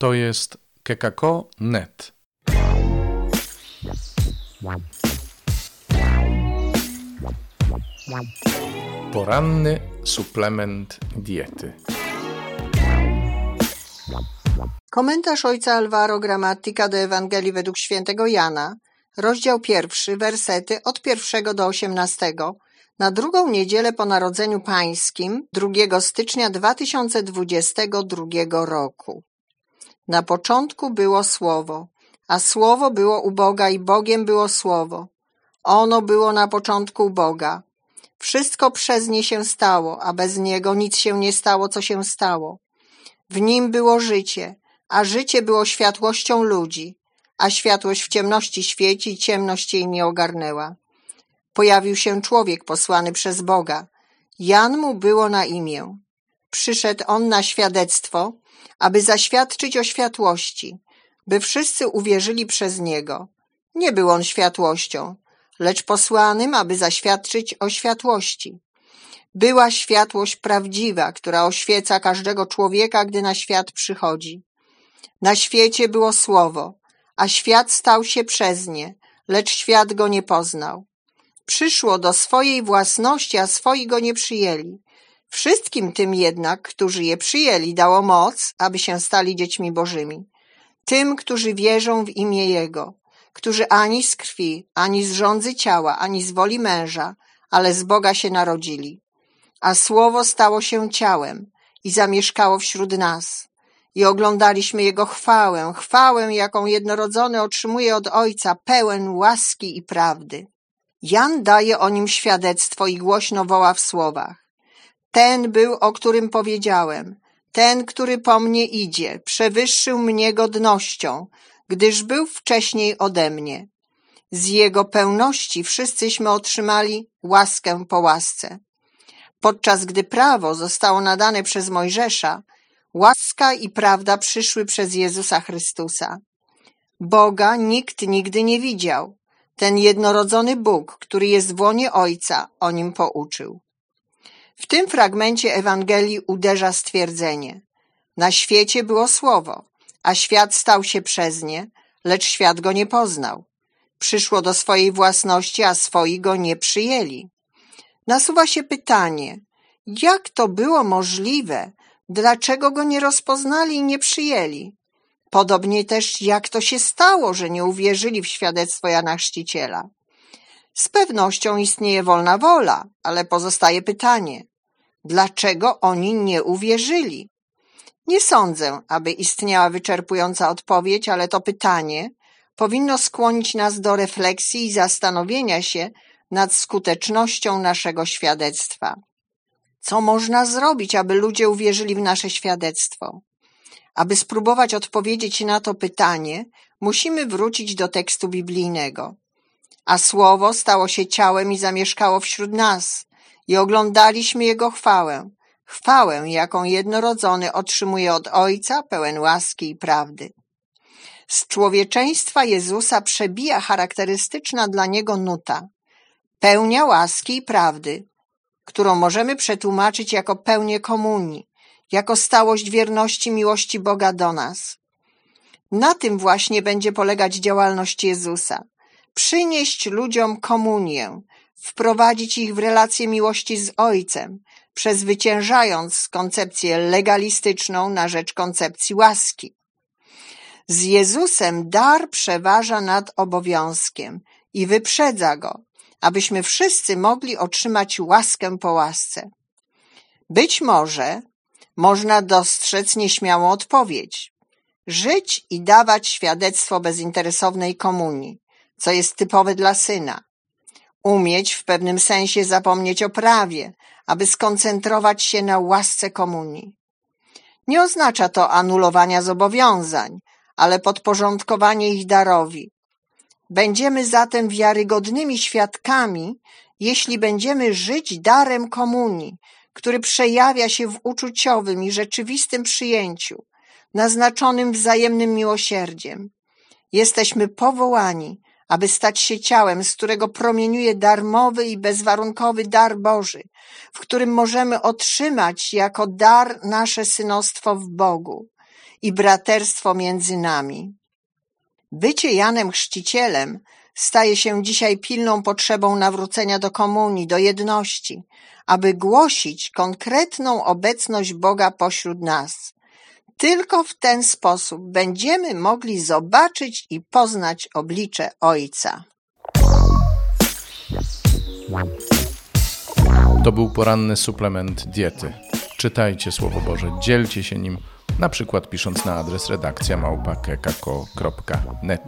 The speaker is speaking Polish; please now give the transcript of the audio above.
To jest kekako.net. Poranny suplement diety. Komentarz ojca Alvaro Gramatyka do Ewangelii według świętego Jana, rozdział pierwszy, wersety od pierwszego do osiemnastego, na drugą niedzielę po Narodzeniu Pańskim, 2 stycznia 2022 roku. Na początku było Słowo, a Słowo było u Boga i Bogiem było Słowo. Ono było na początku u Boga. Wszystko przez nie się stało, a bez niego nic się nie stało, co się stało. W nim było życie, a życie było światłością ludzi, a światłość w ciemności świeci i ciemność jej nie ogarnęła. Pojawił się człowiek posłany przez Boga. Jan mu było na imię. Przyszedł on na świadectwo, aby zaświadczyć o światłości, by wszyscy uwierzyli przez niego. Nie był on światłością, lecz posłanym, aby zaświadczyć o światłości. Była światłość prawdziwa, która oświeca każdego człowieka, gdy na świat przychodzi. Na świecie było słowo, a świat stał się przez nie, lecz świat go nie poznał. Przyszło do swojej własności, a swoi go nie przyjęli. Wszystkim tym jednak, którzy je przyjęli, dało moc, aby się stali dziećmi bożymi. Tym, którzy wierzą w imię Jego, którzy ani z krwi, ani z rządzy ciała, ani z woli męża, ale z Boga się narodzili. A Słowo stało się ciałem i zamieszkało wśród nas. I oglądaliśmy Jego chwałę, chwałę, jaką jednorodzony otrzymuje od Ojca, pełen łaski i prawdy. Jan daje o nim świadectwo i głośno woła w słowach. Ten był, o którym powiedziałem, ten, który po mnie idzie, przewyższył mnie godnością, gdyż był wcześniej ode mnie. Z jego pełności wszyscyśmy otrzymali łaskę po łasce. Podczas gdy prawo zostało nadane przez Mojżesza, łaska i prawda przyszły przez Jezusa Chrystusa. Boga nikt nigdy nie widział. Ten jednorodzony Bóg, który jest w łonie Ojca, o nim pouczył. W tym fragmencie Ewangelii uderza stwierdzenie. Na świecie było słowo, a świat stał się przez nie, lecz świat go nie poznał. Przyszło do swojej własności, a swoi go nie przyjęli. Nasuwa się pytanie, jak to było możliwe, dlaczego go nie rozpoznali i nie przyjęli? Podobnie też jak to się stało, że nie uwierzyli w świadectwo Jana Chrzciciela. Z pewnością istnieje wolna wola, ale pozostaje pytanie, dlaczego oni nie uwierzyli? Nie sądzę, aby istniała wyczerpująca odpowiedź, ale to pytanie powinno skłonić nas do refleksji i zastanowienia się nad skutecznością naszego świadectwa. Co można zrobić, aby ludzie uwierzyli w nasze świadectwo? Aby spróbować odpowiedzieć na to pytanie, musimy wrócić do tekstu biblijnego. A słowo stało się ciałem i zamieszkało wśród nas, i oglądaliśmy jego chwałę, chwałę, jaką jednorodzony otrzymuje od Ojca, pełen łaski i prawdy. Z człowieczeństwa Jezusa przebija charakterystyczna dla niego nuta, pełnia łaski i prawdy, którą możemy przetłumaczyć jako pełnię komunii, jako stałość wierności miłości Boga do nas. Na tym właśnie będzie polegać działalność Jezusa. Przynieść ludziom komunię, wprowadzić ich w relację miłości z Ojcem, przezwyciężając koncepcję legalistyczną na rzecz koncepcji łaski. Z Jezusem dar przeważa nad obowiązkiem i wyprzedza go, abyśmy wszyscy mogli otrzymać łaskę po łasce. Być może można dostrzec nieśmiałą odpowiedź. Żyć i dawać świadectwo bezinteresownej komunii, co jest typowe dla syna. Umieć w pewnym sensie zapomnieć o prawie, aby skoncentrować się na łasce komunii. Nie oznacza to anulowania zobowiązań, ale podporządkowanie ich darowi. Będziemy zatem wiarygodnymi świadkami, jeśli będziemy żyć darem komunii, który przejawia się w uczuciowym i rzeczywistym przyjęciu, naznaczonym wzajemnym miłosierdziem. Jesteśmy powołani, aby stać się ciałem, z którego promieniuje darmowy i bezwarunkowy dar Boży, w którym możemy otrzymać jako dar nasze synostwo w Bogu i braterstwo między nami. Bycie Janem Chrzcicielem staje się dzisiaj pilną potrzebą nawrócenia do komunii, do jedności, aby głosić konkretną obecność Boga pośród nas. Tylko w ten sposób będziemy mogli zobaczyć i poznać oblicze Ojca. To był poranny suplement diety. Czytajcie Słowo Boże, dzielcie się nim, na przykład pisząc na adres redakcja małpa.kekako.net.